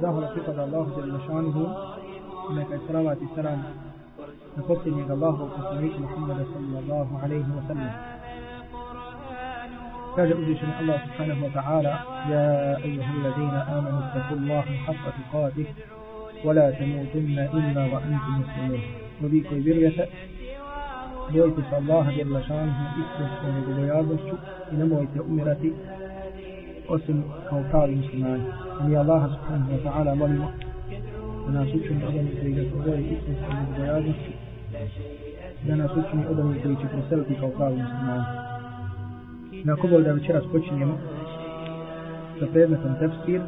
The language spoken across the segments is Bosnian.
Zahvala pripada Allahu za lišanuhu, neka je salavat i salam na posljednjeg Allahu poslanika Muhammada sallallahu alaihi wa sallam. Kaže uzvišeni Allah subhanahu wa ta'ala Ja ejuha alladina amanu taku Allahu haqqa tuqatih wa la tamutunna illa wa antum muslimun. Novi koji vjerujete, bojite se Allaha osim kao pravi muslimani. Mi Allaha subhanahu wa ta'ala molimo da nas učini od onih koji ga se boje istinskom njegovojadnošću da nas učini od onih koji će preseliti kao pravi muslimani. Na kobol da večeras počinjemo sa predmetom tefsir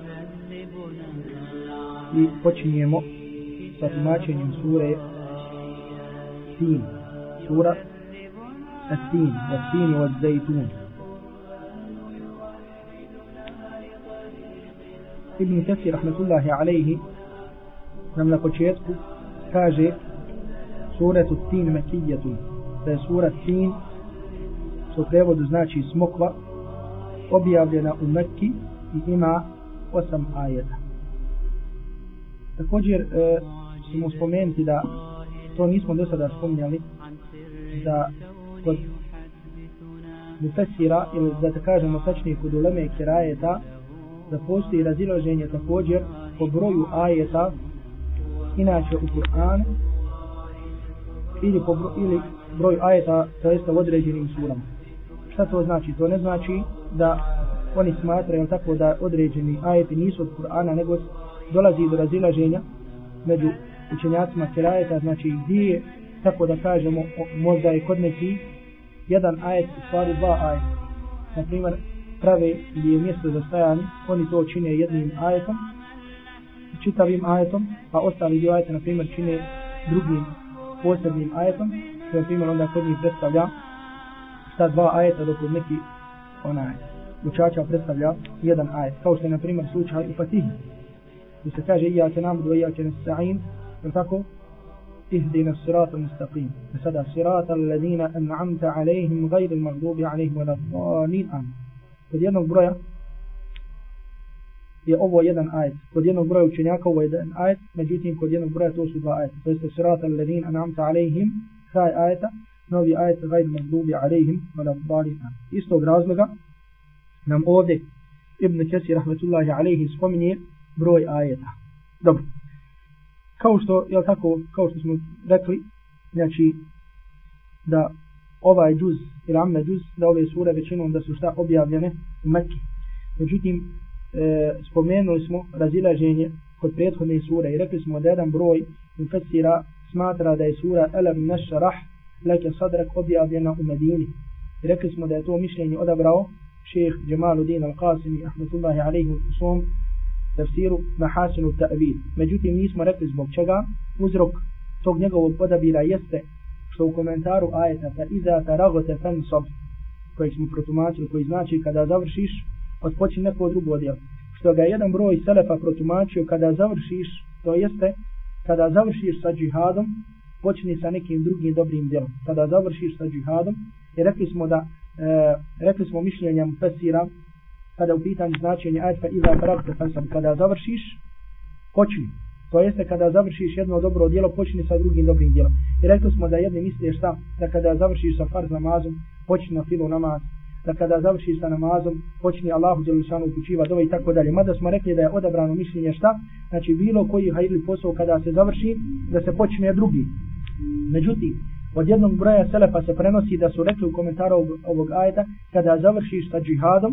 i počinjemo sa tumačenjem sure Sin, Sura Tin, wa Tin wa Ibn Kasir rahmetullahi alaihi nam na početku kaže suratu Tin Mekijetun, da je sura Tin što u prevodu znači smokva, objavljena u Mekki i ima osam ajeta. Također, e, ćemo spomenuti da to nismo do sada spominjali, da kod Mufesira, ili da te kažemo tačnije kod uleme kirajeta, da postoji razilaženje također po broju ajeta, inače u Kur'anu, ili, po broju, ili broj ajeta, to jeste u određenim surama. Šta to znači? To ne znači da oni smatraju tako da određeni ajeti nisu od Kur'ana, nego dolazi do razilaženja među učenjacima kirajeta, znači gdje je, tako da kažemo, možda je kod neki jedan ajet, u stvari dva ajeta. Na primjer, prave gdje je mjesto za stajanje, oni to čine jednim ajetom, čitavim ajetom, a ostali dio ajeta, na primjer, čine drugim posebnim ajetom, na primjer, onda kod njih predstavlja ta dva ajeta dok neki onaj učača predstavlja jedan ajet. Kao što je na primjer slučaj u Fatihi. Gdje se kaže ja će nam do ja će nesta'in, je tako? Ihdina sirata mustaqim. Sada sirata alladina an'amta alaihim gajri magdubi alaihim wa nadhanin an. Kod jednog broja je ovo jedan ajet. Kod jednog broja učenjaka ovo je jedan ajet, međutim kod jednog broja to su dva ajeta. To je sirata alladina an'amta alaihim, kraj ajeta, novi ajet gajr magdubi alaihim, wala dhalin istog razloga nam ovdje Ibn Kesir rahmetullahi alaihi spominje broj ajeta dobro kao što jel tako kao što smo rekli znači da ovaj džuz ili amme džuz da ove sure većinom da su šta objavljene u Mekki međutim e, spomenuli smo razilaženje kod prethodne sure i rekli smo da jedan broj Mufassira smatra da je sura Alam Nashrah leke sadrak objavljena u Medini. I rekli smo da je to mišljenje odabrao šeheh Džemaluddin Al-Qasimi, ahmetullahi alaihi u svom tafsiru Mahasinu Ta'vid. Međutim, nismo rekli zbog čega. Uzrok tog njegovog odabira jeste što u komentaru ajeta fa iza taragote fan sob koji smo protumačili, koji znači kada završiš, odpoči neko drugo djelo. Što ga jedan broj selefa protumačio kada završiš, to jeste kada završiš sa džihadom, počni sa nekim drugim dobrim djelom. Kada završiš sa džihadom, i rekli smo da, e, rekli smo mišljenjem Fesira, kada u pitanju značenja ajetka iza pravte fasam kada završiš, počni. To jeste kada završiš jedno dobro djelo, počni sa drugim dobrim djelom. I rekli smo da jedni misliš šta, da kada završiš sa farz namazom, počni na filu namaz, da kada završiš sa namazom, počni Allahu Đelešanu upućiva dove ovaj i tako dalje. Mada smo rekli da je odabrano mišljenje šta, znači bilo koji hajli posao kada se završi, da se počne drugi. Međutim, od jednog broja selefa se prenosi da su rekli u komentaru ovog, ovog ajeta, kada završiš sa džihadom,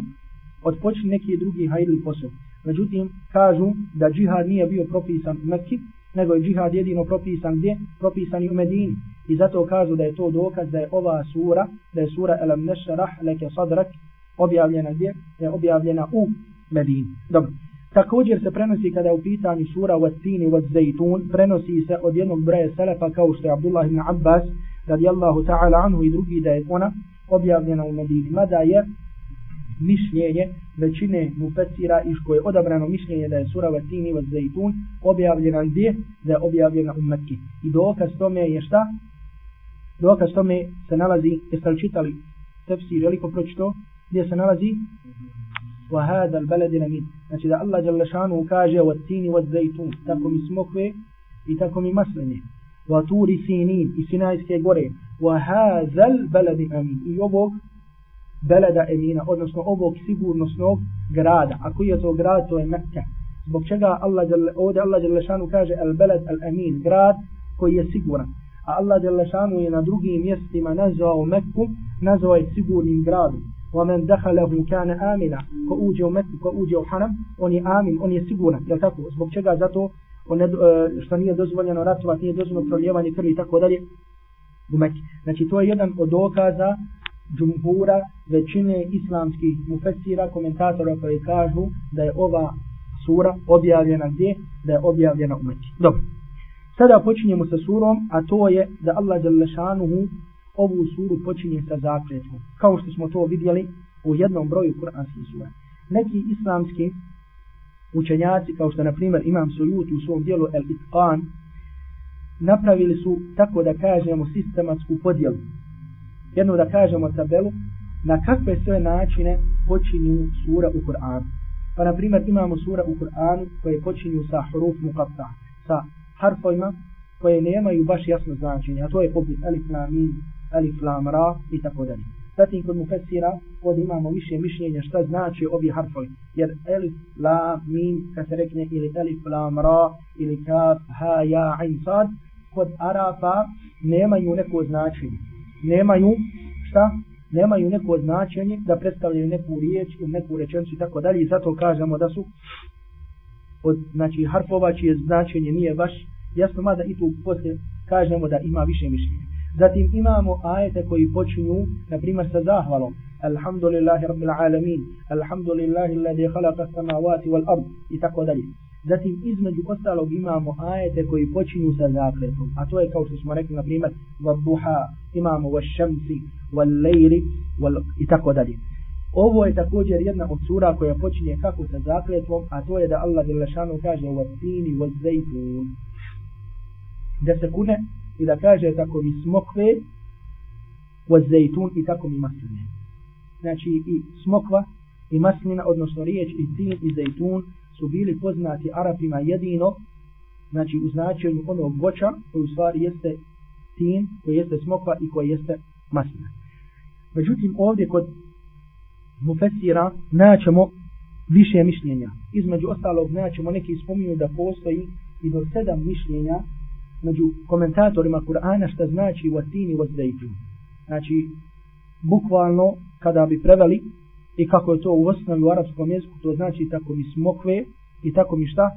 odpočni neki drugi hajli posao. Međutim, kažu da džihad nije bio propisan u Mekki, nego je džihad jedino propisan gdje? Propisan u Medini. I zato kažu da je to dokaz da je ova sura, da je sura Elam Nešarah Leke Sadrak objavljena gdje? Da je objavljena u Medini. Dobro. Također se prenosi kada je u pitanju sura Vatini wa Zaytun, prenosi se od jednog broja selefa kao što je Abdullah ibn Abbas, radijallahu ta'ala anhu i drugi da je ona objavljena u Medini. Mada je mišljenje većine mufesira iz koje je odabrano mišljenje da je sura Vatini wa Zajtun objavljena gdje? Da je objavljena u Mekki. I dokaz tome je šta? Dokaz tome se nalazi, jeste li čitali tefsir, veliko pročito, gdje se nalazi? wa hada al-balad znači da Allah Đalešanu kaže wa tini wa zaytun tako mi smokve i tako mi masline wa turi sinin i sinajske gore wa hada al-balad amin i ovo beleda emina, odnosno ovog sigurnosnog grada. A koji je to grad? To je Mekke. Zbog čega Allah, ovdje Allah Đelešanu kaže al-beled al-amin, grad koji je siguran. A Allah Đelešanu je na drugim mjestima nazvao Mekku, nazvao je sigurnim gradom. ومن دخله كان آمنا ko uđe u Meku, ko uđe u Hanam, on je amin, on je siguran, je tako? Zbog čega? Zato on ne, e, što nije dozvoljeno ratovati, nije dozvoljeno proljevanje krvi i tako dalje u Meku. Znači to je jedan od dokaza džumhura većine islamskih mufesira, komentatora koji kažu da je ova sura objavljena gdje? Da je objavljena u Mekki. Dobro. Sada počinjemo sa surom, a to je da Allah Đalešanuhu ovu suru počinje sa zakletvom. Kao što smo to vidjeli u jednom broju kuranskih sura. Neki islamski učenjaci, kao što na primjer Imam Sujut u svom dijelu El Itqan, napravili su, tako da kažemo, sistematsku podjelu. Jedno da kažemo tabelu, na kakve sve načine počinju sura u Kur'anu. Pa na primjer imamo sura u Kur'anu koje počinju sa huruf muqatta, sa harfojima koje nemaju baš jasno značenje, a to je poput alif lam mim, alif lam ra i tako dalje. Zatim kod mufessira ovdje imamo više mišljenja šta znači ovi harfovi. Jer alif lam mim kad se rekne ili alif lam ra ili kaf ha ja in, sad kod Arapa nemaju neko značenje. Nemaju šta? Nemaju neko značenje da predstavljaju neku riječ ili neku rečenicu i tako dalje. I zato kažemo da su od znači harfova čije značenje nije baš jasno, mada i tu poslije kažemo da ima više mišljenja. Zatim imamo ajete koji počinju, na primjer, sa zahvalom. Alhamdulillahi rabbil alamin, alhamdulillahi alladhi khalaqa samawati wal ard i tako dalje. Zatim između ostalog imamo ajete koji počinju sa zakletom, a to je kao što smo rekli, na primjer, wadduha, imamo wa shamsi, wal i tako dalje. Ovo je također jedna od sura koja počinje kako sa zakletvom, a to je da Allah Đelešanu kaže vatini. Da se kune i da kaže tako mi smokve wa i tako mi masline. Znači i smokva i maslina, odnosno riječ i tin i zejtun su bili poznati Arapima jedino znači u značenju onog voća koji u stvari jeste tin, koji jeste smokva i koji jeste maslina. Međutim ovdje kod mufesira naćemo više mišljenja. Između ostalog naćemo neki spominju da postoji i do sedam mišljenja među komentatorima Kur'ana šta znači vatini vazdejtu. Znači, bukvalno, kada bi preveli i kako je to u osnovi u arapskom jeziku, to znači tako mi smokve i tako mi šta?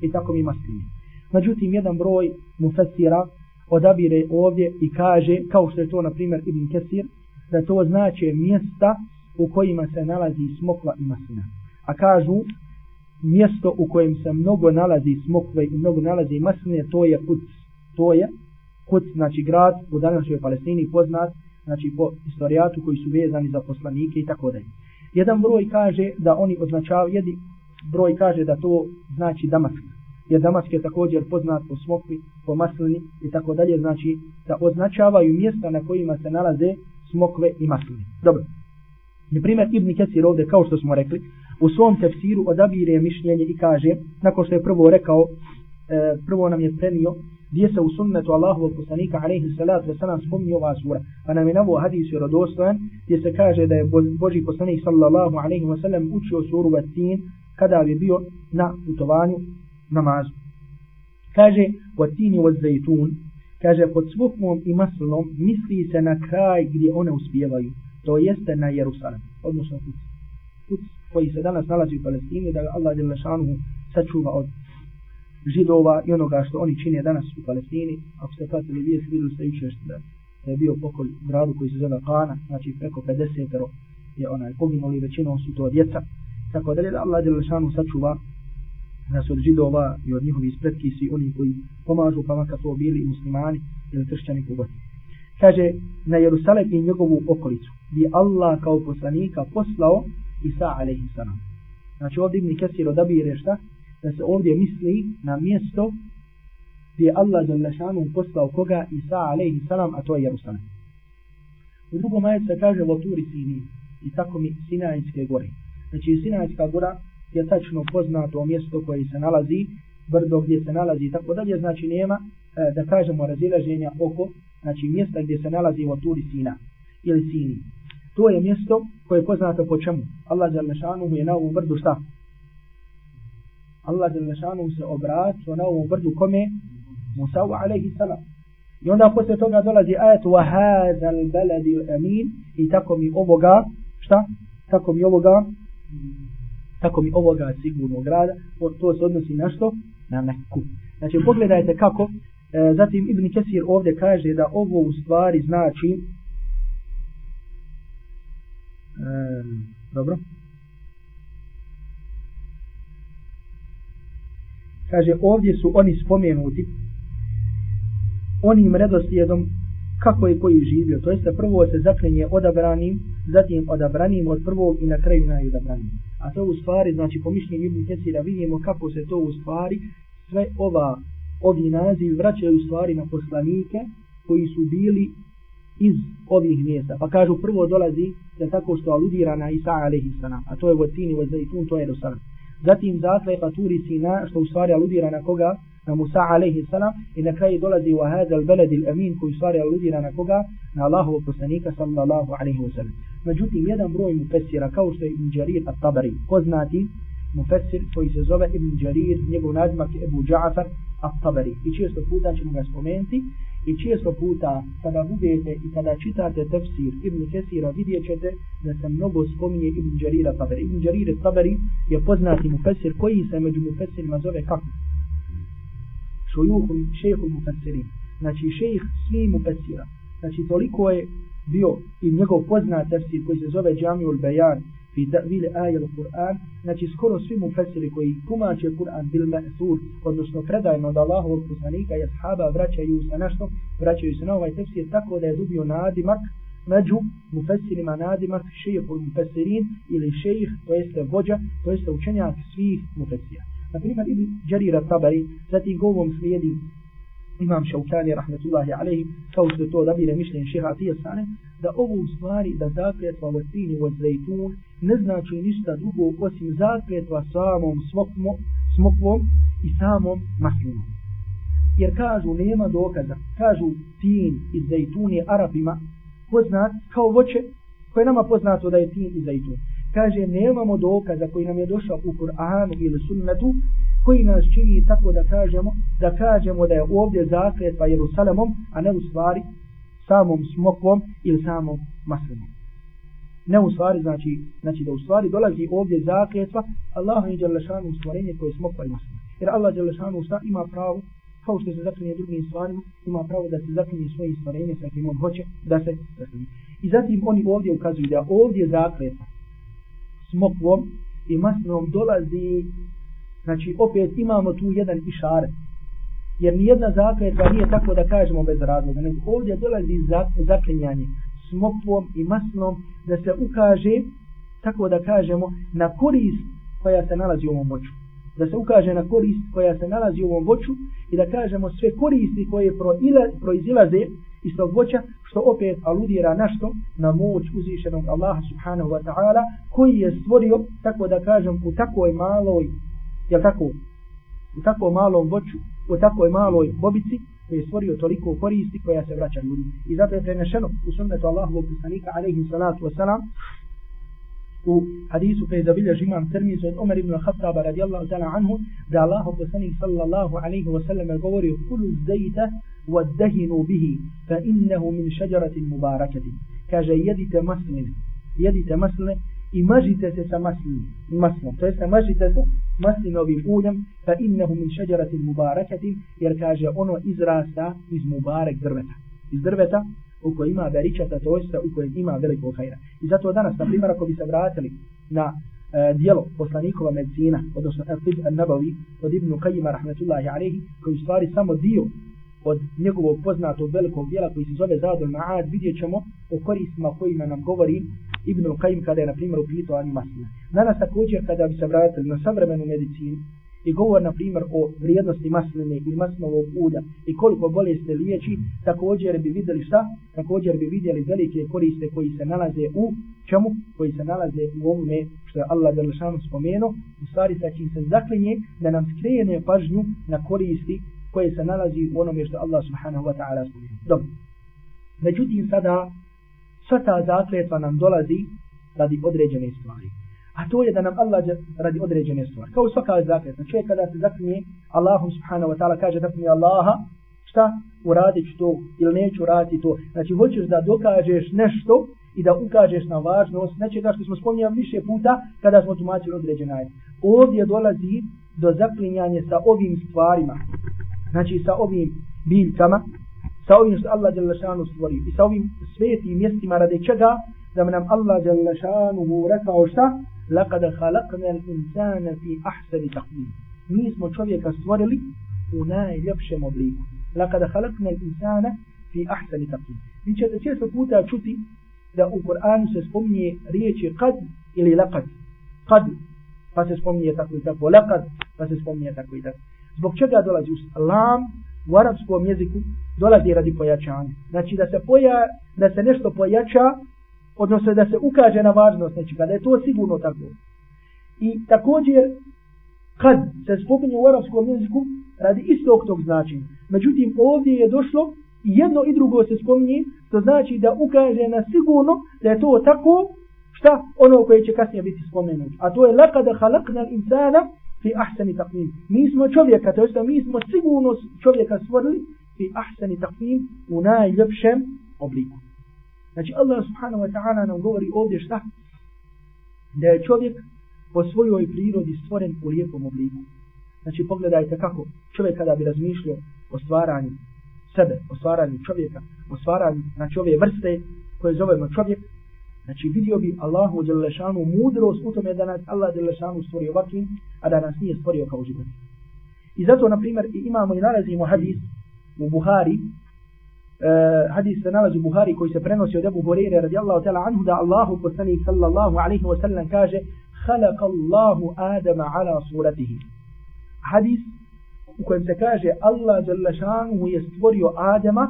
I tako mi masline. Međutim, jedan broj mufesira odabire ovdje i kaže, kao što je to, na primjer, Ibn Kesir, da to znači mjesta u kojima se nalazi smokva i maslina. A kažu, mjesto u kojem se mnogo nalazi smokve i mnogo nalazi masline, to je Kuc. to je Kuc, znači grad u današnjoj Palestini poznat znači po istorijatu koji su vezani za poslanike i tako dalje. Jedan broj kaže da oni označavaju, jedi broj kaže da to znači Damask. Jer Damask je također poznat po smokvi, po maslini i tako dalje, znači da označavaju mjesta na kojima se nalaze smokve i masline. Dobro. Na primjer, Ibn Kesir ovdje, kao što smo rekli, u svom tefsiru odabire mišljenje i kaže, nakon što je prvo rekao, e, prvo nam je prenio gdje se u sunnetu Allahovog poslanika alaihi salatu wasalam spominje ova sura. Pa nam je na ovo hadis je gdje se kaže da je Boži poslanik sallallahu alaihi wasalam učio suru Vatin kada bi bio na putovanju namazu. Kaže Vatini wa zaytun kaže pod svukmom i maslom misli se na kraj gdje one uspijevaju. To jeste na Jerusalim. Odnosno put. Kuc koji se danas nalazi u Palestini da Allah je sačuva od židova i onoga što oni čine danas u Palestini. Ako ste pratili vijest, vidjeli ste jučer da je bio pokol gradu koji se zove Kana, znači preko 50 je onaj poginuli, većinom su to djeca. Tako da je da Allah Đelešanu sačuva nas od židova i od njihovih spretki svi oni koji pomažu, pa makar to bili muslimani ili kršćani kogod. Kaže, na Jerusalem i njegovu okolicu bi Allah kao poslanika poslao Isa alaihi salam. Znači ovdje Ibn Kesir odabire šta? Da se ovdje misli na mjesto gdje Allah za poslao koga Isa alaihi salam, a to je Jerusalem. U drugom ajetu se kaže Voturi sini i tako mi Sinajske gore. Znači Sinajska gora je tačno poznato mjesto koje se nalazi, brdo gdje se nalazi i tako dalje, znači nema, e, da kažemo, razilaženja oko, znači mjesta gdje se nalazi u Sina ili Sini. To je mjesto koje je poznato po čemu. Allah Đalešanu je na ovom brdu šta? Allah Đalešanu se obratio na ovom brdu kome? Musavu alaihi salam. I onda posle toga dolazi ajet wa hadal baladi amin i tako mi ovoga šta? Tako mi ovoga tako mi ovoga sigurno grada to se odnosi na što? Na Meku. Znači pogledajte kako e, zatim Ibn Kesir ovdje kaže da ovo u stvari znači e, dobro kaže ovdje su oni spomenuti onim redoslijedom kako je koji živio. To jeste prvo se zaklinje odabranim, zatim odabranim od prvog i na kraju najodabranim. A to u stvari, znači po mišljenju Ibn Kesira vidimo kako se to u stvari sve ova ovi nazivi vraćaju u stvari na poslanike koji su bili iz ovih mjesta. Pa kažu prvo dolazi da tako što aludira na Isa alaihi salam, a to je Vatini, Vazaitun, to je Jerusalim. Zatim zaklepa Turi Sina, što u stvari aludira na koga? na Musa alaihi salam i na kraju dolazi u hadal beledil amin koji stvari aludira na koga? Na Allahovog poslanika sallallahu alaihi wa sallam. Međutim, jedan broj mufessira kao što je Ibn Jarir at-Tabari, poznati mufessir koji se zove Ibn Jarir, njegov nazimak je Ebu Ja'far at-Tabari. I često puta ćemo ga spomenuti i često puta kada budete i kada čitate tefsir Ibn Kesira vidjet ćete da se mnogo spominje Ibn Jarir at-Tabari. Ibn Jarir at-Tabari je poznati mufessir koji se među mufesirima zove kako? šujuhum šejhul mufassirin. Znači šejh svi mufesira. Znači toliko je bio i njegov poznat tefsir koji se zove Džamiul Bayan fi ta'vil ajel Kur'an, znači skoro svi mufassiri koji tumače Kur'an bil ma'thur, odnosno predajno od Allahovog poslanika i ashaba vraćaju se na što? Vraćaju se na ovaj tefsir tako da je dobio nadimak među mufassirima nadimak šejhul mufassirin ili šejh, to jeste vođa, to jeste učenjak svih mufassira. Na primjer, Ibn Jarira Tabari, zatim govom slijedi Imam Šaukani, rahmetullahi alaihi, kao što je to odabire mišljenje šeha Atija Sane, da ovo u stvari, da zakljetva u Estini u Zajtun, ne znači ništa drugo osim zakljetva samom smokmo, smokvom i samom maslinom. Jer kažu, nema dokaza, kažu tin iz Zajtun je Arabima poznat kao voće, koje nama poznato da je tin iz Zajtun kaže nemamo dokaza koji nam je došao u Kur'anu ili sunnetu koji nas čini tako da kažemo da kažemo da je ovdje zakletva pa Jerusalemom a ne u stvari samom smokvom ili samom maslinom ne u stvari znači, znači da u stvari dolazi ovdje zakletva Allahu i Đalešanu stvorenje koje je smokva i maslina jer Allah Đalešanu ima pravo kao što se zaklinje drugim stvarima, ima pravo da se zaklinje svoje stvorenje sa kim on hoće da se zaklinje. I zatim oni ovdje ukazuju da ovdje zakletva smokvom i masnom dolazi, znači opet imamo tu jedan išaret. Jer nijedna zakletva nije tako da kažemo bez razloga, nego ovdje dolazi zaklinjanje smokvom i masnom da se ukaže, tako da kažemo, na korist koja se nalazi u ovom voću. Da se ukaže na korist koja se nalazi u ovom voću i da kažemo sve koristi koje proizilaze iz tog voća, što opet aludira na što? na moć uzvišenog Allaha subhanahu wa ta'ala, koji je stvorio, tako da kažem, u takoj maloj, Jel tako? U tako malom voću, u takoj maloj bobici, koji je stvorio toliko koristi koja se vraća ljudima. I zato je prenešeno u sunnetu Allahovog poslanika, alaihi salatu wasalam, u hadisu koji je zabilja žiman termiz od Omer ibn Khattaba radijallahu ta'ala anhu, da Allahov poslanik sallallahu alaihi wasalam je govorio, kulu zdejta vaddehinu bihi, fa innehu min šeđaratin mubarakati. Kaže, jedite masline, jedite masline, i mažite se sa maslinom, maslom, to jeste mažite se maslinovim uljem, fa innehu min šeđaratin mubarakatin, jer kaže ono izrasta iz mubarek drveta. Iz drveta u kojoj ima beričata, to jeste u kojem ima veliko hajra. I zato danas, na primjer, ako bi se vratili na e, dijelo poslanikova medicina, odnosno Al-Tib al-Nabavi, od Ibnu Qajima, rahmetullahi alaihi, koji u stvari samo dio od njegovog poznatog velikog dijela koji se zove Zadul Ma'ad, vidjet ćemo o koristima kojima nam govori Ibn Qayyim kada je na primjer upitao ani Maslina. Danas također kada bi se vratili na savremenu medicinu i govor na primjer o vrijednosti masline i maslinovog ulja i koliko bolesti liječi, također bi vidjeli šta? Također bi vidjeli velike koriste koji se nalaze u čemu? Koji se nalaze u ovome što je Allah Đelešanu spomenuo, u stvari sa čim se zaklinje da nam skrene pažnju na koristi koje se nalazi u onome što Allah subhanahu wa ta'ala spomenuo. Dobro. Međutim, sada sva ta zakletva nam dolazi radi određene stvari. A to je da nam Allah radi određene stvari. Kao svaka zakletva. Čovjek kada se zaklinje Allahom subhanahu wa ta'ala kaže da mi Allaha šta uradit ću to ili neću uraditi to. Znači hoćeš da dokažeš nešto i da ukažeš na važnost nečega što smo spominjali više puta kada smo tumačili određene ajde. Ovdje dolazi do zaklinjanja sa ovim stvarima. Znači sa ovim biljkama sa ovim Allah Đelešanu stvori i sa ovim svetim mjestima radi čega da nam Allah Đelešanu rekao šta لقد خلقنا الإنسان في أحسن تقديم mi smo čovjeka stvorili u najljepšem obliku لقد خلقنا الإنسان في أحسن تقديم vi ćete često puta čuti da u Kur'anu se spominje riječi kad ili laqad kad pa se spominje tako i tako laqad pa se spominje tako i tako zbog čega dolazi lam u arapskom jeziku dolazi radi pojačanja. Znači da se poja, da se nešto pojača, odnosno da se ukaže na važnost nečega, da je to sigurno tako. I također, kad se spominje u arapskom jeziku, radi istog tog značenja. Međutim, ovdje je došlo i jedno i drugo se spominje, to znači da ukaže na sigurno da je to tako, šta ono koje će kasnije biti spomenuto. A to je lakada halakna insana fi ahsani taqvim. Mi smo čovjeka, to jest mi smo sigurno čovjeka stvorili fi ahsani taqvim u najljepšem obliku. Znači Allah subhanahu wa ta'ala nam govori ovdje šta? Da je čovjek po svojoj prirodi stvoren u lijepom obliku. Znači pogledajte kako čovjek kada bi razmišljao o stvaranju sebe, o stvaranju čovjeka, o stvaranju znači ove vrste koje zovemo čovjek, Znači vidio bi Allahu Đelešanu mudrost u tome da nas Allah Đelešanu stvorio ovakvim, a da nas nije stvorio kao život. I zato, na primjer, imamo i nalazimo hadis u Buhari, uh, hadis se nalazi u Buhari koji se prenosi od Ebu Horeire radijallahu ta'ala anhu da Allahu poslanik sallallahu alaihi wa sallam kaže خلق الله آدم على صورته hadis u kojem se kaže Allah Đelešanu je stvorio Adama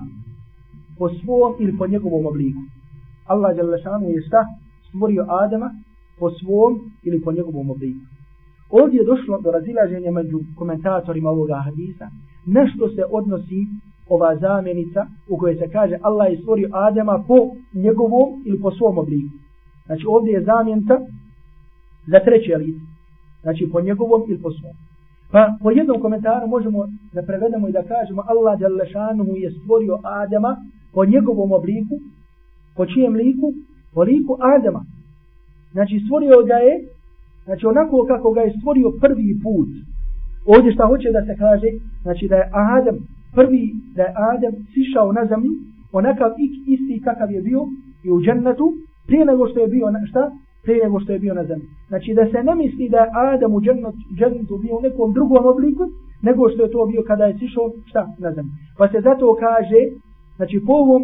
po svom ili po njegovom obliku. Allah Đalešanu je šta stvorio Adama po svom ili po njegovom obliku. Ovdje je došlo do razilaženja među komentatorima ovoga hadisa. Nešto se odnosi ova zamjenica u kojoj se kaže Allah je stvorio Adama po njegovom ili po svom obliku. Znači ovdje je zamjenica za treće lice. Znači po njegovom ili po svom. Pa po jednom komentaru možemo da prevedemo i da kažemo Allah je stvorio Adama po njegovom obliku Po čijem liku? Po liku Adama. Znači stvorio ga je, znači onako kako ga je stvorio prvi put. Ovdje šta hoće da se kaže, znači da je Adam, prvi da je Adam sišao na zemlju, onakav isti kakav je bio i u džennetu, prije nego što je bio na šta? Prije nego što je bio na zemlji. Znači da se ne misli da je Adam u džennetu bio u nekom drugom obliku, nego što je to bio kada je sišao šta? Na zemlji. Pa se zato kaže, znači po ovom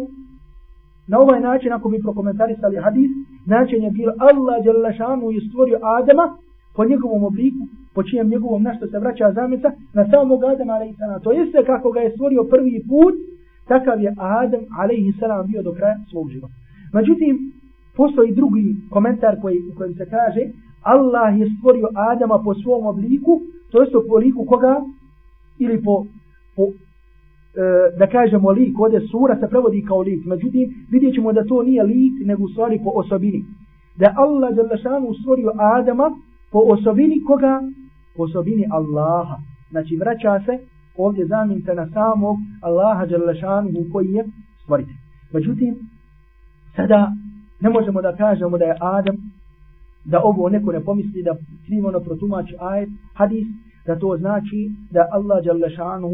Na ovaj način, ako bi prokomentarisali hadis, način je bilo Allah Đalešanu je stvorio Adama po njegovom obliku, po čijem njegovom našto se vraća zameta, na samog Adama a.s. To jeste kako ga je stvorio prvi put, takav je Adam a.s. bio do kraja svog života. Međutim, postoji drugi komentar koji, u kojem se kaže Allah je stvorio Adama po svom obliku, to jeste po liku koga? Ili po, po E, da kažemo lik, ovdje sura se prevodi kao lik, međutim vidjet ćemo da to nije lik, nego stvari po osobini. Da Allah Đalešanu stvorio Adama po osobini koga? Po osobini Allaha. Znači vraća se ovdje zamjenka na samog Allaha Đalešanu koji je stvorite. Međutim, sada ne možemo da kažemo da je Adam, da ovo neko ne pomisli, da krivo protumači ajet, hadis, da to znači da Allah Đalešanu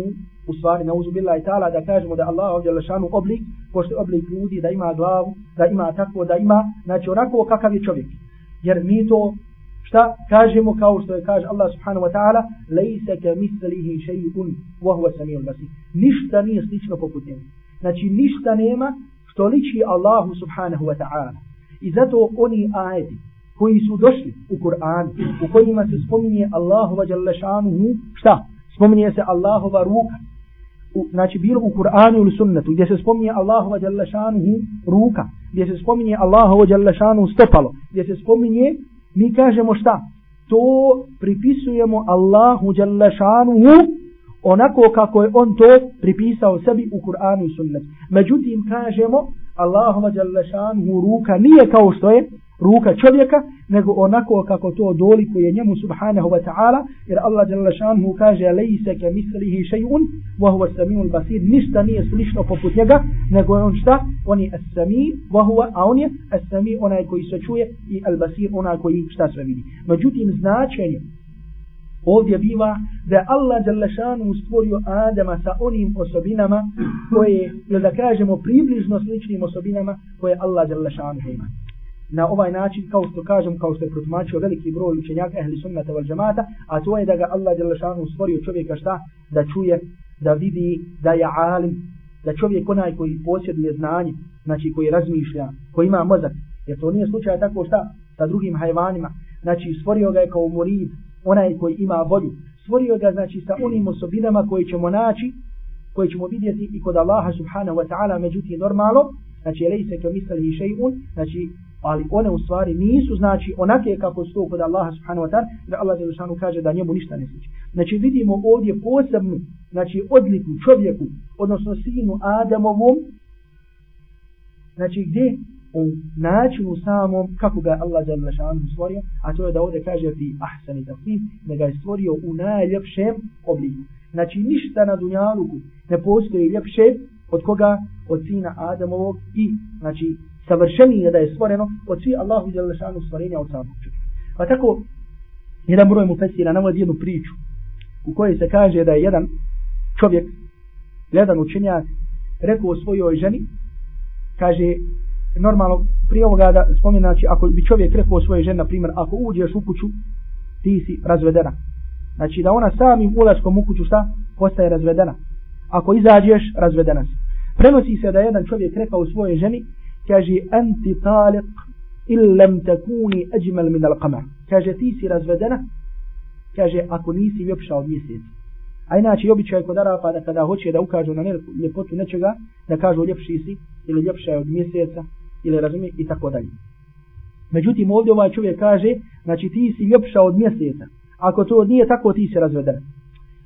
u stvari na uzu bila i tala da kažemo da Allah ovdje lešanu oblik, pošto oblik ljudi, da ima glavu, da ima tako, da ima, znači onako kakav je čovjek. Jer mi to šta kažemo kao što je kaže Allah subhanahu wa ta'ala lejse ke mislihi še'un wa huwa samijul basir. Ništa nije slično poput njega. Znači ništa nema što liči Allahu subhanahu wa ta'ala. I zato oni ajeti koji su došli u Kur'an, u kojima se spominje Allahova Đalešanuhu, šta? Spominje se Allahova ruka. Znači bilo u Kur'anu ili sunnetu, gdje se spominje Allahova djelašanuhu ruka, gdje se spominje Allahova djelašanuhu stopalo, gdje se spominje, mi kažemo šta? To pripisujemo Allahu djelašanuhu onako kako je on to pripisao sebi u Kur'anu i sunnetu. Međutim, kažemo, Allahova djelašanuhu ruka nije kao što je ruka čovjeka, nego onako kako to dolikuje njemu subhanahu wa ta'ala, jer Allah jalla šanhu kaže lejse ke mislihi še'un, wa huwa samiul basir, ništa nije slično poput njega, nego je on šta? On je as-sami, wa huwa, a on je as-sami, onaj koji se čuje, i al-basir, onaj koji šta sve vidi. Međutim, značenje ovdje biva da je Allah Đalešanu stvorio Adama sa onim osobinama koje, ili da kažemo približno sličnim osobinama koje Allah Đalešanu ima na ovaj način, kao što kažem, kao što je protumačio veliki broj učenjaka ehli sunnata val džamata, a to je da ga Allah Đelešanu stvorio čovjeka šta? Da čuje, da vidi, da je alim, da čovjek onaj koji posjeduje znanje, znači koji razmišlja, koji ima mozak, jer to nije slučaj tako šta? Sa drugim hajvanima, znači stvorio ga je kao murid, onaj koji ima volju, stvorio ga znači sa onim osobinama koje ćemo naći, koje ćemo vidjeti i kod Allaha subhanahu wa ta'ala, međutim normalno, znači lejse to misli še'un, znači ali one u stvari nisu znači onake kako su kod Allaha subhanahu wa ta'ala da Allah dželešanu kaže da njemu ništa ne sliči. Znači vidimo ovdje posebnu znači odliku čovjeku odnosno sinu Adamovom znači gdje u načinu samom kako ga Allah dželle šanu stvorio a to je da ovdje kaže fi ahsani taqim da ga je stvorio u najljepšem obliku. Znači ništa na dunjaluku ne postoji ljepše od koga od sina Adamovog i znači savršenije da je stvoreno od svih Allahu i Đelešanu stvorenja od samog čovjeka. Pa tako, jedan broj mu fesira navodi jednu priču u kojoj se kaže da je jedan čovjek, jedan učenjak, rekao svojoj ženi, kaže, normalno, prije ovoga da spominje, znači, ako bi čovjek rekao svojoj ženi, na primjer, ako uđeš u kuću, ti si razvedena. Znači, da ona samim ulaskom u kuću, šta? Postaje razvedena. Ako izađeš, razvedena si. Prenosi se da jedan čovjek rekao svojoj ženi, kaže anti taliq illam takuni ajmal min al-qamar kaže ti si razvedena. Kaže ako nisi ljepša od mjeseca a inače običaj kod Arapa da kada hoće da ukažu na ljepotu nečega da kažu ljepši si ili ljepša od mjeseca ili razumije i tako dalje. Međutim ovdje ovaj čovjek kaže znači ti si ljepša od mjeseca. Ako to nije tako ti si razvedena.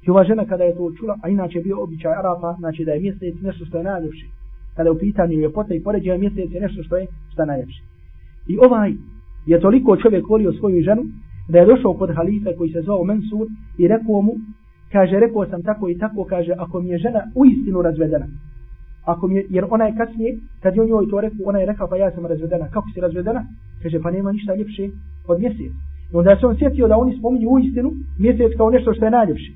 I ova žena kada je to čula a inače bio običaj Arapa znači da je mjesec nešto što je najljepše kada u pitanju ljepota i poređenja mjesec je nešto što je šta najljepše. I ovaj je toliko čovjek volio svoju ženu da je došao kod halife koji se zvao Mensur i rekao mu, kaže, rekao sam tako i tako, kaže, ako mi je žena u istinu razvedena, ako mi je, jer ona je kasnije, kad je on joj to rekao, ona je rekao, pa ja sam razvedena, kako si razvedena? Kaže, pa nema ništa ljepše od mjesec. I onda se on sjetio da oni spominju u istinu mjesec kao nešto što je najljepše.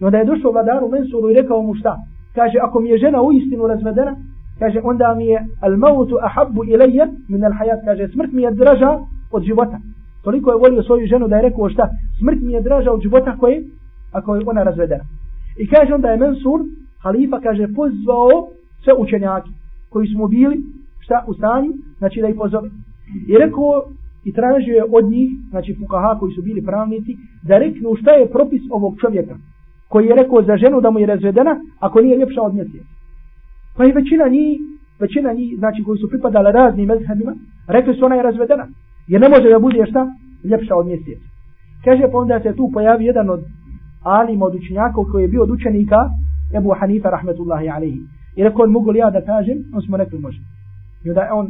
I onda je došao vladaru Mensuru i rekao mu šta? Kaže, ako mi je žena u istinu razvedena, kaže onda mi je al mautu ahabbu ilayya min al hayat kaže smrt mi je draža od života. Toliko je volio svoju ženu da je rekao šta? Smrt mi je draža od života koje ako je ona razvedena i kaže onda je Mansur halifa kaže pozvao sve učenjaki koji smo bili šta u stanju? Znači da ih pozove. I rekao i tražio je od njih znači fukaha koji su bili pravnici da reknu šta je propis ovog čovjeka koji je rekao za ženu da mu je razvedena ako nije ljepša od mjeseca Pa i većina njih, većina njih, znači koji su pripadali raznim mezhebima, rekli su ona je razvedena. Jer ne može da bude šta? Ljepša od mjeseca. Kaže pa onda se tu pojavi jedan od alima od učenjaka koji je bio od učenika Ebu Hanifa rahmetullahi alaihi. I rekao on mogu li ja da kažem? On smo rekli može. I onda on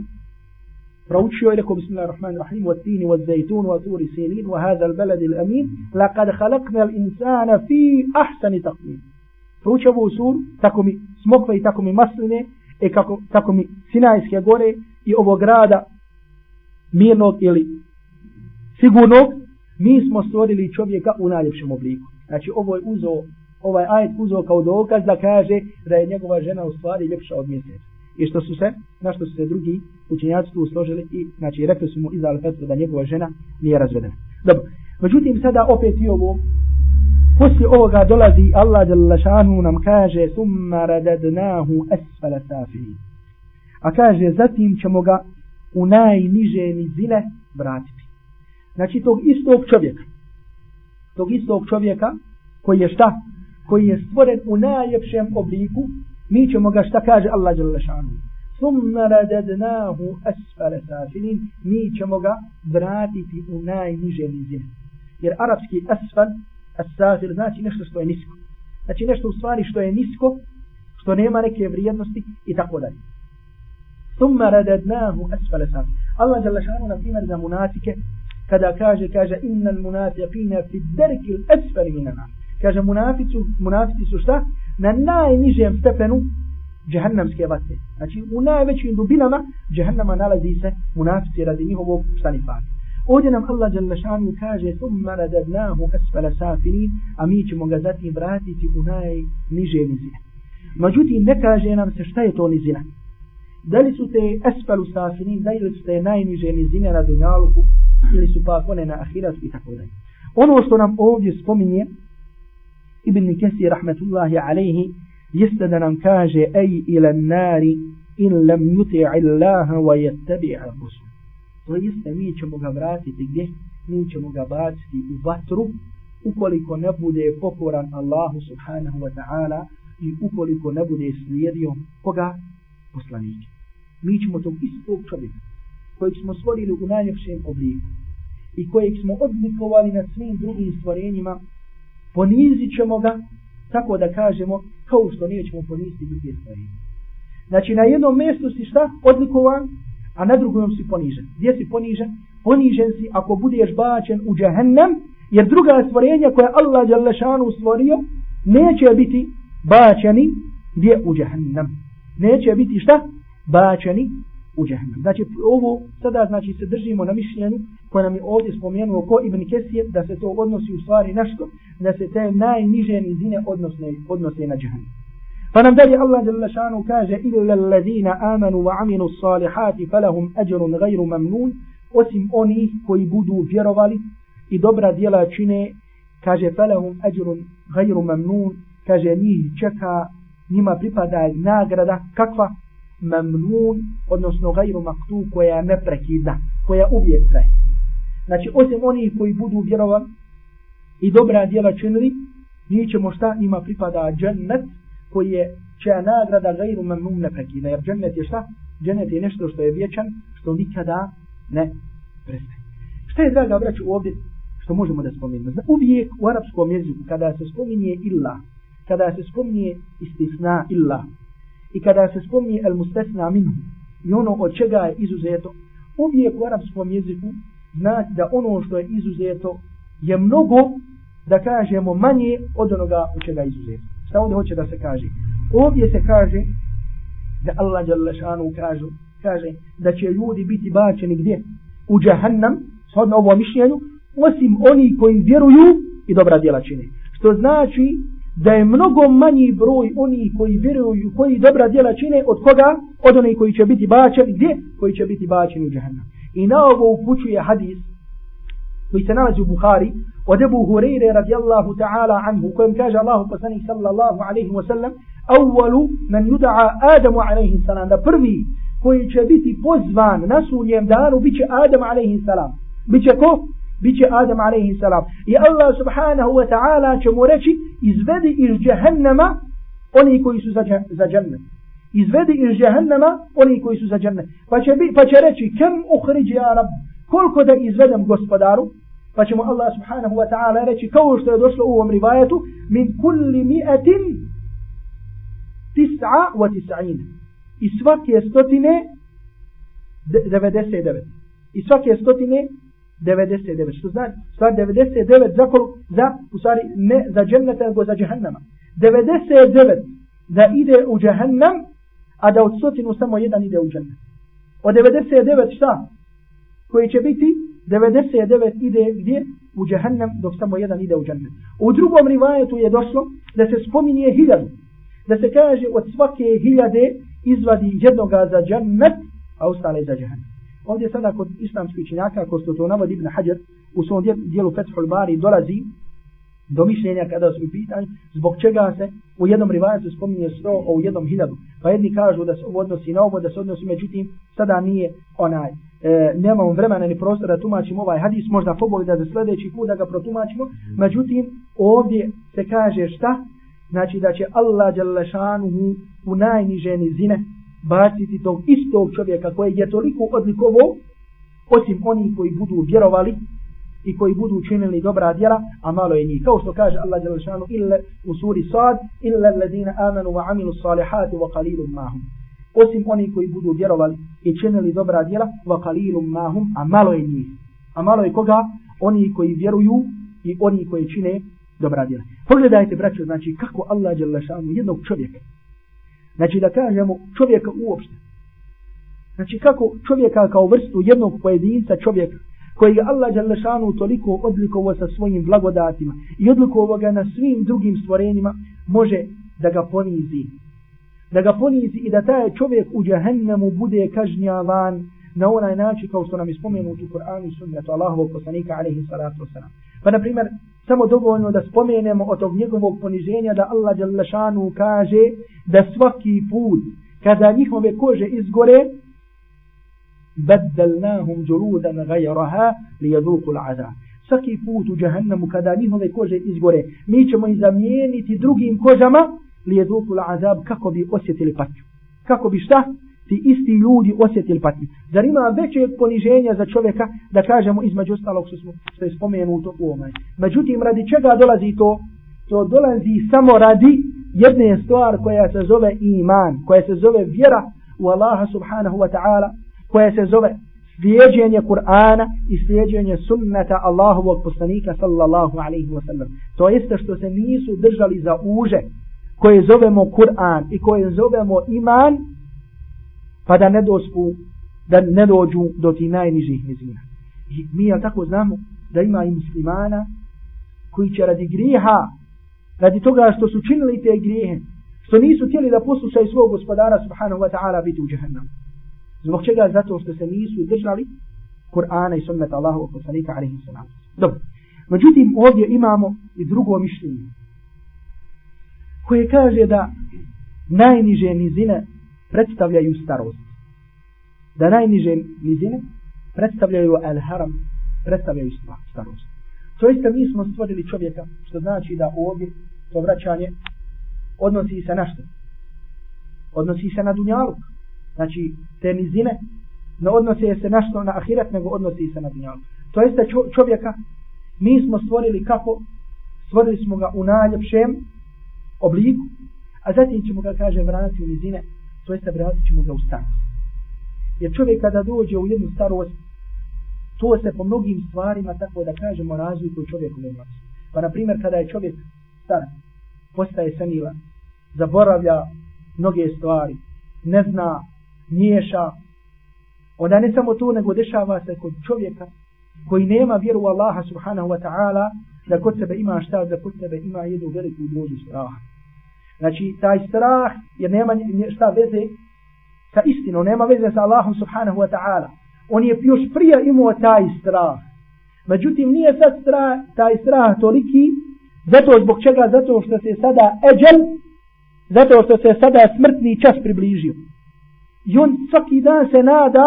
proučio i rekao bismillahirrahmanirrahim wa tini wa zaytun wa turi sinin wa hadha al balad al amin laqad khalaqna al insana fi ahsani taqwim proučio ovu suru, tako mi smokve i tako mi masline, e kako, tako mi Sinajske gore i ovog grada mirnog ili sigurnog, mi smo stvorili čovjeka u najljepšem obliku. Znači ovo je uzo, ovaj ajet uzo kao dokaz da kaže da je njegova žena u stvari ljepša od mjeseca. I što su se, na što su se drugi učenjaci tu složili i znači rekli su mu izdali fetvu da njegova žena nije razvedena. Dobro. Međutim, sada opet i ovo Poslije ovoga dolazi Allah Đalešanu nam kaže summa radadnahu asfala safili. A kaže zatim ćemo ga u najniže nizine vratiti. Znači tog istog čovjeka. Tog istog čovjeka koji je šta? Koji je stvoren u najljepšem obliku. Mi ćemo ga šta kaže Allah Đalešanu. Summa radadnahu asfale safilin. Mi ćemo ga vratiti u najniže nizine. Jer arapski asfal, asfal znači nešto što je nisko. Znači nešto u stvari što je nisko, što nema neke vrijednosti i tako dalje. Summa radadnahu asfale safilin. Allah Đalešanu na primjer za munafike kada kaže, kaže innal munafiqina fi derki al-asfali min an-nar Kaže munafici, munafici su šta? Na najnižem stepenu džehannamske vatre. Znači u najvećim dubinama džehannama nalazi se munafici radi njihovog stanifana. اوجنا خلا جل شان كاجي ثم رددناه اسفل سافلين اميج مغزاتي براتي في بناي نيجي نزي مجوتي نكاجي نام سشتاي توني زينا دالي سوتي أسفل سافلين دالي سوتي ناي نيجي نزينا نا دنيالوكو ili su pakone na ahirat i tako dalje. Ono što nam ovdje الله Ibn Kesi rahmetullahi alaihi jeste da ان kaže ej ila nari in lam yuti illaha wa yattabi'a rusul. To jeste mi ćemo ga vratiti gdje? Mi ćemo ga baciti u vatru ukoliko ne bude pokoran Allahu subhanahu wa ta'ala i ukoliko ne bude slijedio koga? Poslanike. Mi ćemo tog istog čovjeka kojeg smo stvorili u najljepšem obliku i kojeg smo odlikovali nad svim drugim stvorenjima, ponizit ćemo ga tako da kažemo kao što nećemo poniziti druge stvorenje. Znači na jednom mjestu si šta odlikovan, a na drugom si ponižen. Gdje si ponižen? Ponižen si ako budeš bačen u džahennem, jer druga stvorenja koja Allah Đalešanu stvorio, neće biti bačeni gdje u džahennem. Neće biti šta? Bačeni u džahnem. Znači ovo sada znači se držimo na mišljenju koje nam je ovdje spomenuo ko Ibn Kesije da se to odnosi u stvari na što? Da se te najniže nizine odnosne, odnose na džahnem. Pa nam dalje Allah jalla šanu kaže illa allazina amanu wa aminu salihati falahum ajrun gajru mamnun. Osim onih koji budu vjerovali i dobra djela čine kaže falahum ajrun gajru mamnun. Kaže njih čeka njima pripada nagrada kakva? Mamnun, odnosno gajru maktu, koja je neprekidna, koja uvijek traje. Znači, osim onih koji budu vjerovali i dobra djela činili, mi ćemo šta? Ima pripada džennet, koji je čija nagrada gajru mamnun neprekidna. Jer džennet je šta? Džennet je nešto što je vječan, što nikada ne prestaje. Šta je, draga braću, ovdje što možemo da spomenemo? Zna, uvijek u arapskom jeziku, kada se spominje illa, kada se spominje istisna illa, i kada se spominje el mustesna minhu i ono od čega je izuzeto, uvijek u arapskom jeziku znači da ono što je izuzeto je mnogo, da kažemo, manje od onoga od čega je izuzeto. Šta ovdje hoće da se kaže? Ovdje se kaže da Allah Đalešanu kaže, kaže da će ljudi biti bačeni gdje? U džahannam, shodno ovo mišljenju, osim oni koji vjeruju i dobra djela čine. Što znači da je mnogo manji broj oni koji vjeruju, koji dobra djela čine od koga? Od onih koji će biti bačeni, gdje? Koji će biti bačeni u džahannam. I na ovo upućuje hadis koji se nalazi u Bukhari od Ebu Hureyre radijallahu ta'ala anhu kojem kaže Allahu poslanih sallallahu alaihi wa sallam awwalu man yuda'a Adamu alaihi salam da prvi koji će biti pozvan na sunjem danu bit će Adam alaihi salam. Biće ko? Biće Adam alaihi salam. I Allah subhanahu wa ta'ala će mu reći izvedi iz džehennema oni koji su za, za džennet. Izvedi iz džehennema oni koji su za džennet. Pa će, bi, pa će reći kem uhriđi ja rab koliko da izvedem gospodaru pa ćemo Allah subhanahu wa ta'ala reći kao što je došlo u ovom rivajetu min kulli mi'atin tis'a wa tis'in i svake stotine 99 i svake stotine 99. Što znači? Stvar 99 za kol, za, u stvari, ne za dženneta, nego za džahannama. 99 da ide u džehennem, a da od stotinu samo jedan ide u džennet. Od 99 šta? Koji će biti? 99 ide gdje? U džahannam, dok samo jedan ide u džahannam. U drugom rivajetu je došlo da se spominje hiljadu. Da se kaže od svake hiljade izvadi jednoga za džennet, a ostale za džahannam. Ovdje sada kod islamskih činjaka, ako što to navodi Ibn Hajar, u svom dijelu Fethul Bari dolazi do mišljenja kada su pitanje zbog čega se u jednom rivajetu spominje sto, a u jednom hiljadu. Pa jedni kažu da se ovo odnosi na ovo, da se odnosi međutim, sada nije onaj. E, nemamo vremena ni prostora da tumačimo ovaj hadis, možda poboli da za sljedeći put da ga protumačimo. Međutim, ovdje se kaže šta? Znači da će Allah Đalešanuhu u najniže nizine baciti tog istog čovjeka koji je toliko odlikovo, osim oni koji budu vjerovali i koji budu učinili dobra djela, a malo je njih. Kao što kaže Allah Đelešanu ille u suri Sad, illa ladina amanu wa amilu salihati wa qalilum mahum. Osim oni koji budu vjerovali i činili dobra djela, wa qalilum mahum, a malo je njih. A malo je koga? Oni koji vjeruju i oni koji čine dobra djela. Pogledajte, braćo, znači kako Allah Đelešanu jednog čovjeka, znači da kažemo čovjeka uopšte, znači kako čovjeka kao vrstu jednog pojedinca čovjeka, koji je Allah Đalešanu toliko odlikovo sa svojim blagodatima i odlikovo ga na svim drugim stvorenjima, može da ga ponizi. Da ga ponizi i da taj čovjek u džahennemu bude kažnjavan na onaj način kao što nam je spomenuti u Kur'anu i sunnetu Allahovog poslanika alaihi salatu wasalam. Pa na primjer, samo dovoljno da spomenemo od tog njegovog poniženja da Allah Đalešanu kaže da svaki put kada njihove kože izgore, بدلناهم جلودا غيرها ليذوقوا العذاب svaki put u džahannemu kada njihove kože izgore mi ćemo ih zamijeniti drugim kožama li je dukul azab kako bi osjetili patnju kako bi šta ti isti ljudi osjetili patnju zar ima veće poniženja za čovjeka da kažemo između ostalog što, smo, što je spomenuto u omaj međutim radi čega dolazi to to dolazi samo radi jedne stvar koja se zove iman koja se zove vjera u Allaha subhanahu wa ta'ala koje se zove slijedjenje Kur'ana i slijedjenje sunneta Allahovog poslanika sallallahu alaihi wa sallam. To jeste što se nisu držali za uže koje zovemo Kur'an i koje zovemo iman pa da ne dospu da ne dođu do ti najnižih nizina. I mi ja tako znamo da ima i muslimana koji će radi griha radi toga što su činili te grijehe što nisu htjeli da poslušaju svog gospodara subhanahu wa ta'ala biti u džahannam. Zbog čega? Zato što se nisu držali Kur'ana i sunnata Allahu poslanika alaihi sallam. Dobro. Međutim, ovdje imamo i drugo mišljenje koje kaže da najniže nizine predstavljaju starost. Da najniže nizine predstavljaju al-haram, predstavljaju starost. To jeste mi smo stvorili čovjeka, što znači da ovdje to vraćanje odnosi se na što? Odnosi se na dunjaluk znači te nizine ne odnose se našto na ahiret nego odnosi se na dunjalu to jeste čovjeka mi smo stvorili kako? Stvorili smo ga u najljepšem obliku a zatim ćemo ga kaže vratiti u nizine to jeste vratit ćemo ga u starost. Jer čovjek kada dođe u jednu starost to se po mnogim stvarima tako da kažemo razliku čovjeku u vlasi. pa na primjer kada je čovjek star postaje senila zaboravlja mnoge stvari ne zna miješa. Onda ne samo to, nego dešava se kod čovjeka koji nema vjeru u Allaha subhanahu wa ta'ala da kod sebe ima šta, da kod sebe ima jednu veliku dozu straha. Znači, taj strah, jer nema šta veze sa istinom, nema veze sa Allahom subhanahu wa ta'ala. On je još prije imao taj strah. Međutim, nije sad strah, taj strah toliki, zato zbog čega, zato što se sada eđel, zato što se sada smrtni čas približio. I on svaki dan se nada,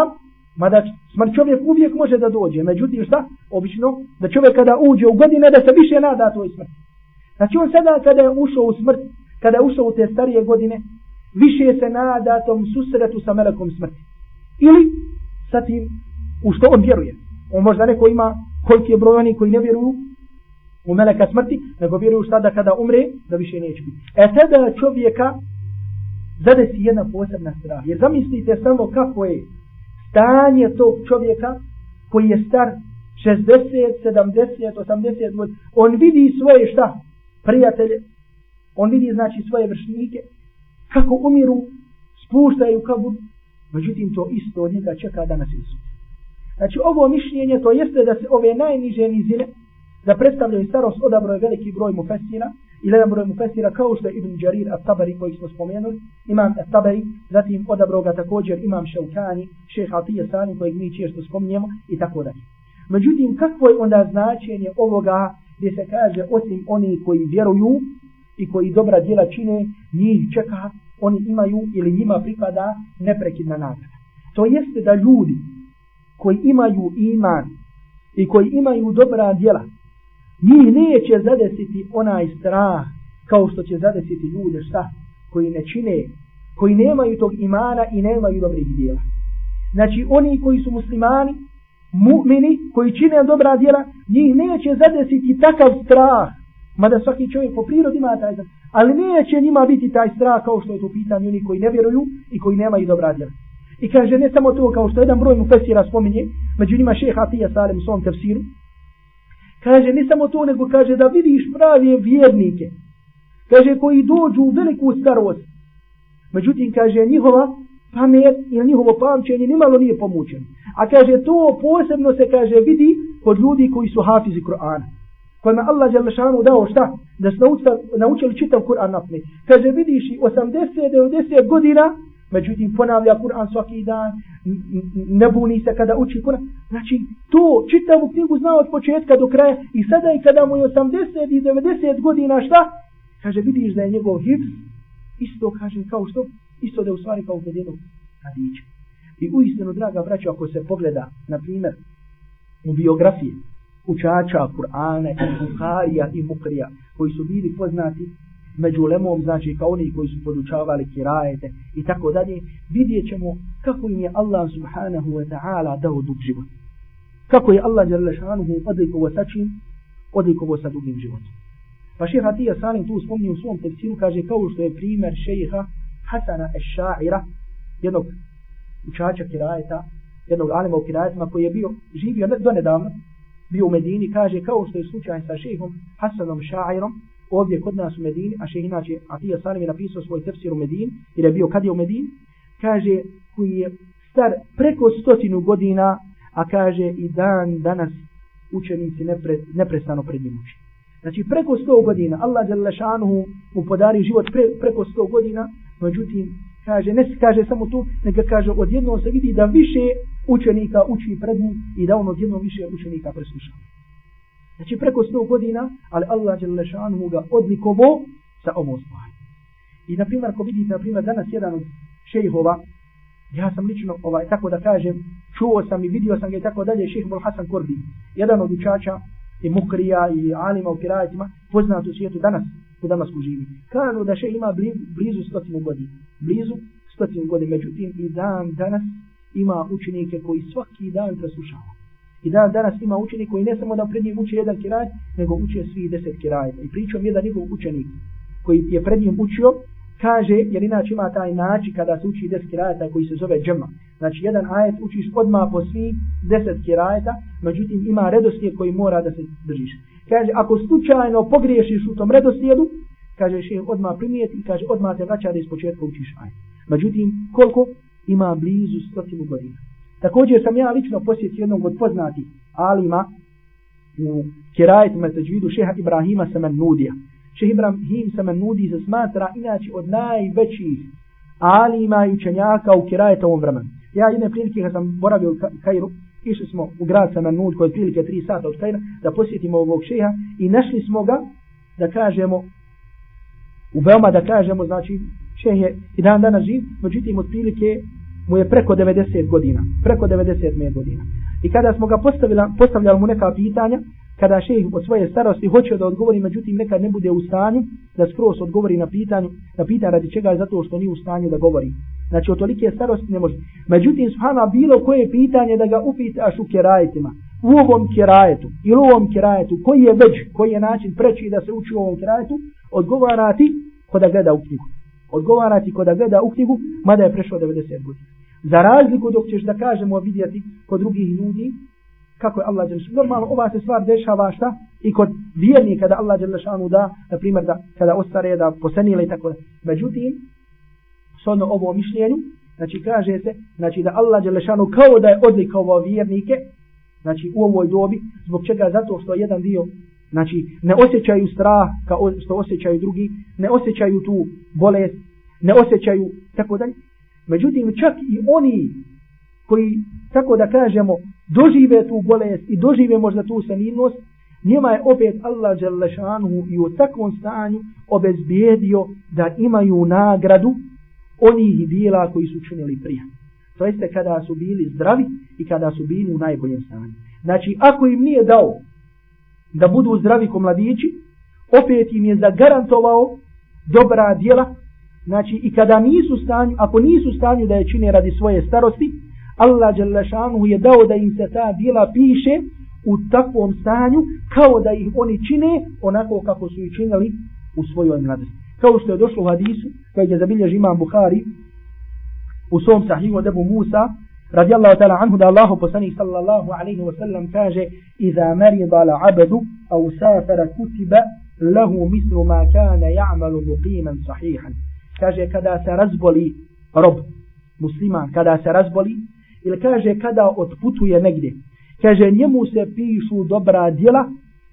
mada smrt čovjek uvijek može da dođe. Međutim šta? Obično da čovjek kada uđe u godine da se više nada toj smrti. Znači on sada kada je ušao u smrt, kada je ušao u te starije godine, više se nada tom susretu sa melekom smrti. Ili sa tim u što on vjeruje. On možda neko ima koliki je broj oni koji ne vjeruju u meleka smrti, nego vjeruju šta da kada umre, da više neće biti. E tada čovjeka zadesi jedna posebna strah. Jer zamislite samo kako je stanje tog čovjeka koji je star 60, 70, 80 godina. On vidi svoje šta? Prijatelje. On vidi znači svoje vršnike. Kako umiru, spuštaju kabur. Međutim, to isto od njega čeka da nas izsuti. Znači, ovo mišljenje, to jeste da se ove najniže nizine, da predstavljaju starost, odabroje veliki broj mufesira, i jedan broj mufesira kao što je Ibn Jarir at-Tabari koji smo spomenuli, imam at-Tabari, zatim odabro ga također imam Šaukani, šeha Atije Salim kojeg mi često spominjemo i tako dalje. Međutim, kakvo je onda značenje ovoga gdje se kaže osim oni koji vjeruju i koji dobra djela čine, njih čeka, oni imaju ili njima pripada neprekidna nagrada. To jeste da ljudi koji imaju iman i koji imaju dobra djela, njih neće zadesiti onaj strah kao što će zadesiti ljude šta koji ne čine, koji nemaju tog imana i nemaju dobrih djela. Znači oni koji su muslimani, mu'mini koji čine dobra djela, njih neće zadesiti takav strah, mada svaki čovjek po prirodi ima taj strah, ali neće njima biti taj strah kao što je to pitanje oni koji ne vjeruju i koji nemaju dobra djela. I kaže ne samo to kao što jedan broj mu fesira spominje, među njima šeha Atija Salem u svom tefsiru, kaže ne samo to nego kaže da vidiš pravi vjernike, kaže koji dođu u veliku starost, međutim kaže njihova pamet ili njihovo pamćenje nimalo nije pomućeno. A kaže to posebno se kaže vidi kod ljudi koji su hafizi Kur'ana. Kojima Allah je dao šta? Da su naučili, naučili čitav Kur'an napne. Kaže vidiš i 80-90 godina međutim ponavlja Kur'an svaki dan, ne buni se kada uči Kur'an. Znači, to čitavu knjigu zna od početka do kraja i sada i kada mu je 80 i 90 godina šta? Kaže, vidiš da je njegov hibs, isto kaže kao što, isto da je u stvari kao kod jednog radića. I uistinu, draga braća, ako se pogleda, na primjer, u biografije učača Kur'ana i Bukharija i Mukrija, koji su bili poznati među lemom, znači kao oni koji su podučavali kirajete i tako dalje, vidjet ćemo kako im je Allah subhanahu wa ta'ala dao dug život. Kako je Allah jalla šanuhu odlikovo sa čim? Odlikovo sa dugim životom. Pa šeha Atija Salim tu spomni u svom tefsiru, kaže kao što je primjer šeha Hasana Eša'ira, jednog učača kirajeta, jednog alima u kirajetima koji je bio, živio donedavno, bio u Medini, kaže kao što je slučaj sa šehom Hasanom Ša'irom, ovdje kod nas u Medini, a šeh inače Atija Salim je napisao svoj tefsir u Medini, jer je bio kad je u Medini, kaže koji je star preko stotinu godina, a kaže i dan danas učenici nepre, neprestano pred njim uči. Znači preko sto godina, Allah je mu podari život pre, preko sto godina, međutim, kaže, ne kaže samo tu, nego kaže, odjedno se vidi da više učenika uči pred njim i da on odjedno više učenika preslušava. Znači preko 100 godina, ali Allah je lešan mu ga odlikovo sa ovom stvari. I na primjer, ako vidite, na primjer, danas jedan od šejhova, ja sam lično, ovaj, tako da kažem, čuo sam i vidio sam ga i tako dalje, šejh Hasan Korbi, jedan od učača i mukrija i alima u kirajetima, poznat u svijetu danas, u Damasku živi. Kažu da še ima blizu stotinu godina. Blizu stotinu godina, međutim i dan danas ima učenike koji svaki dan preslušava. I dan danas ima učenik koji ne samo da pred njim uči jedan kiraj, nego uči svi deset kirajeta. I pričam jedan njegov učenik koji je pred njim učio, kaže, jer inače ima taj način kada se uči deset kirajeta koji se zove džema. Znači jedan ajet učiš odmah po svi deset kirajeta, međutim ima redoslijed koji mora da se držiš. Kaže, ako slučajno pogriješiš u tom redoslijedu, kaže še odmah primijeti i kaže odmah te vraća da iz početka učiš ajet. Međutim, koliko ima blizu stotinu godina. Također sam ja lično posjetio jednog od poznatih alima u kerajetu meseđvidu šeha Ibrahima Semenudija. Šeha Ibrahim Semenudi se smatra inače od najvećih alima i učenjaka u kerajetu ovom vremenu. Ja jedne prilike kad sam boravio u Kairu, išli smo u grad Samanud koji je prilike 3 sata od Kaira da posjetimo ovog šeha i našli smo ga da kažemo u veoma da kažemo znači šeh je i dan danas živ, međutim od prilike mu je preko 90 godina, preko 90 godina. I kada smo ga postavila, postavljali mu neka pitanja, kada šejh od svoje starosti hoće da odgovori, međutim nekad ne bude u stanju da skroz odgovori na pitanje, na pitanje radi čega zato što nije u stanju da govori. Znači od tolike starosti ne može. Međutim, subhana, bilo koje pitanje da ga upitaš u kerajetima, u ovom kerajetu ili u ovom kerajetu, koji je već, koji je način preći da se uči u ovom kerajetu, odgovara ti kod da gleda u knjigu. Odgovara ti kod da gleda u knjigu, mada je prešao 90 godina. Za razliku dok ćeš da kažemo vidjeti kod drugih ljudi, kako je Allah Đelešanu. Normalno ova se stvar dešava šta? I kod vjernika da Allah Đelešanu da, na primjer da kada ostare da posenile i tako da. Međutim, ono ovo mišljenju, znači kaže se, znači da Allah Đelešanu kao da je odlikovao vjernike, znači u ovoj dobi, zbog čega zato što jedan dio Znači, ne osjećaju strah kao što osjećaju drugi, ne osjećaju tu bolest, ne osjećaju tako dalje. Međutim, čak i oni koji, tako da kažemo, dožive tu bolest i dožive možda tu sanimnost, njima je opet Allah Đelešanuhu i u takvom stanju obezbijedio da imaju nagradu onih dijela koji su činili prije. To jeste kada su bili zdravi i kada su bili u najboljem stanju. Znači, ako im nije dao da budu zdravi ko mladići, opet im je zagarantovao dobra djela, znači i kada nisu stanju, ako nisu stanju da je čine radi svoje starosti, Allah Đalešanu je dao da im se ta dijela piše u takvom stanju kao da ih oni čine onako kako su ih činili u svojoj mladosti. Kao što je došlo u hadisu koji je zabilježi imam Bukhari u svom sahihu od Ebu Musa radijallahu ta'ala anhu da Allahu poslanik sallallahu alaihi wa sallam kaže Iza marida la abadu au safara kutiba lahu mislu ma kana ja'malu muqiman sahihan. Kaže kada se razboli rob musliman, kada se razboli? Ili kaže kada otputuje negdje? Kaže njemu se pišu dobra djela.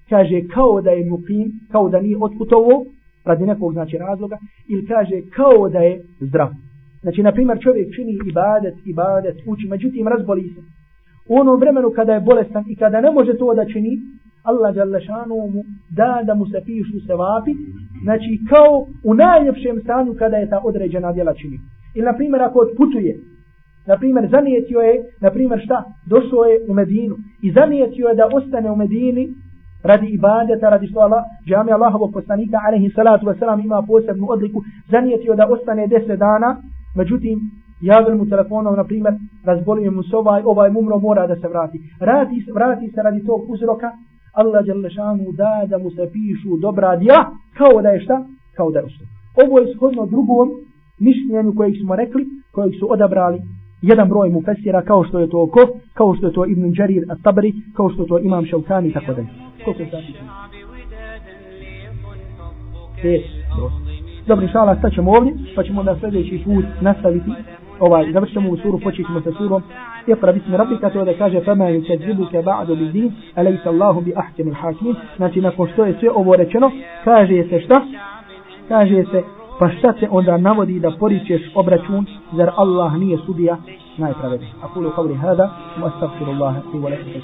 Kaže kao da je mukim, kao da nije otputovo radi nekog znači razloga. Ili kaže kao da je zdrav. Znači na primjer čovjek čini ibadet ibadet uči međutim razboli se. U onom vremenu kada je bolestan i kada ne može to da čini Allah Đalešanu mu da da mu se pišu sevapi, znači kao u najljepšem stanju kada je ta određena djela čini ili na primjer ako otputuje na primjer, zanijetio je, na primjer, šta? Došao je u Medinu i zanijetio je da ostane u Medini radi ibadeta, radi što Allah, džami Allahovog poslanika, alaihi salatu wasalam, ima posebnu odliku, zanijetio da ostane deset dana, međutim, javil mu telefonom, na primjer, razbolio mu se ovaj, ovaj mumro mora da se vrati. Vrati, vrati se radi tog uzroka, Allah Đalešanu da da mu se pišu dobra djela, kao da je šta? Kao da je ostao. Ovo je shodno drugom mišljenju kojeg smo rekli, kojeg su odabrali jedan broj mu fesira kao što je to ko, kao što je to Ibn Đarir at-Tabri, kao što je to Imam Šaukani i tako dalje. Koliko je znači. sati? Dobro, inšala, Allah, ćemo ovdje, pa ćemo onda sljedeći put nastaviti ovaj, završamo u suru, početimo sa surom. Iqra bismi rabbika, to da kaže fama yukadzibuke ba'du bi din, alejsa Allahu bi ahkamil hakimin. Znači, nakon što je sve ovo rečeno, kaže se šta? Kaže se pa šta se onda navodi da poričeš obračun, zar Allah nije sudija najpravedniji. Akulu qavli hada, wa astagfirullaha i wa lakum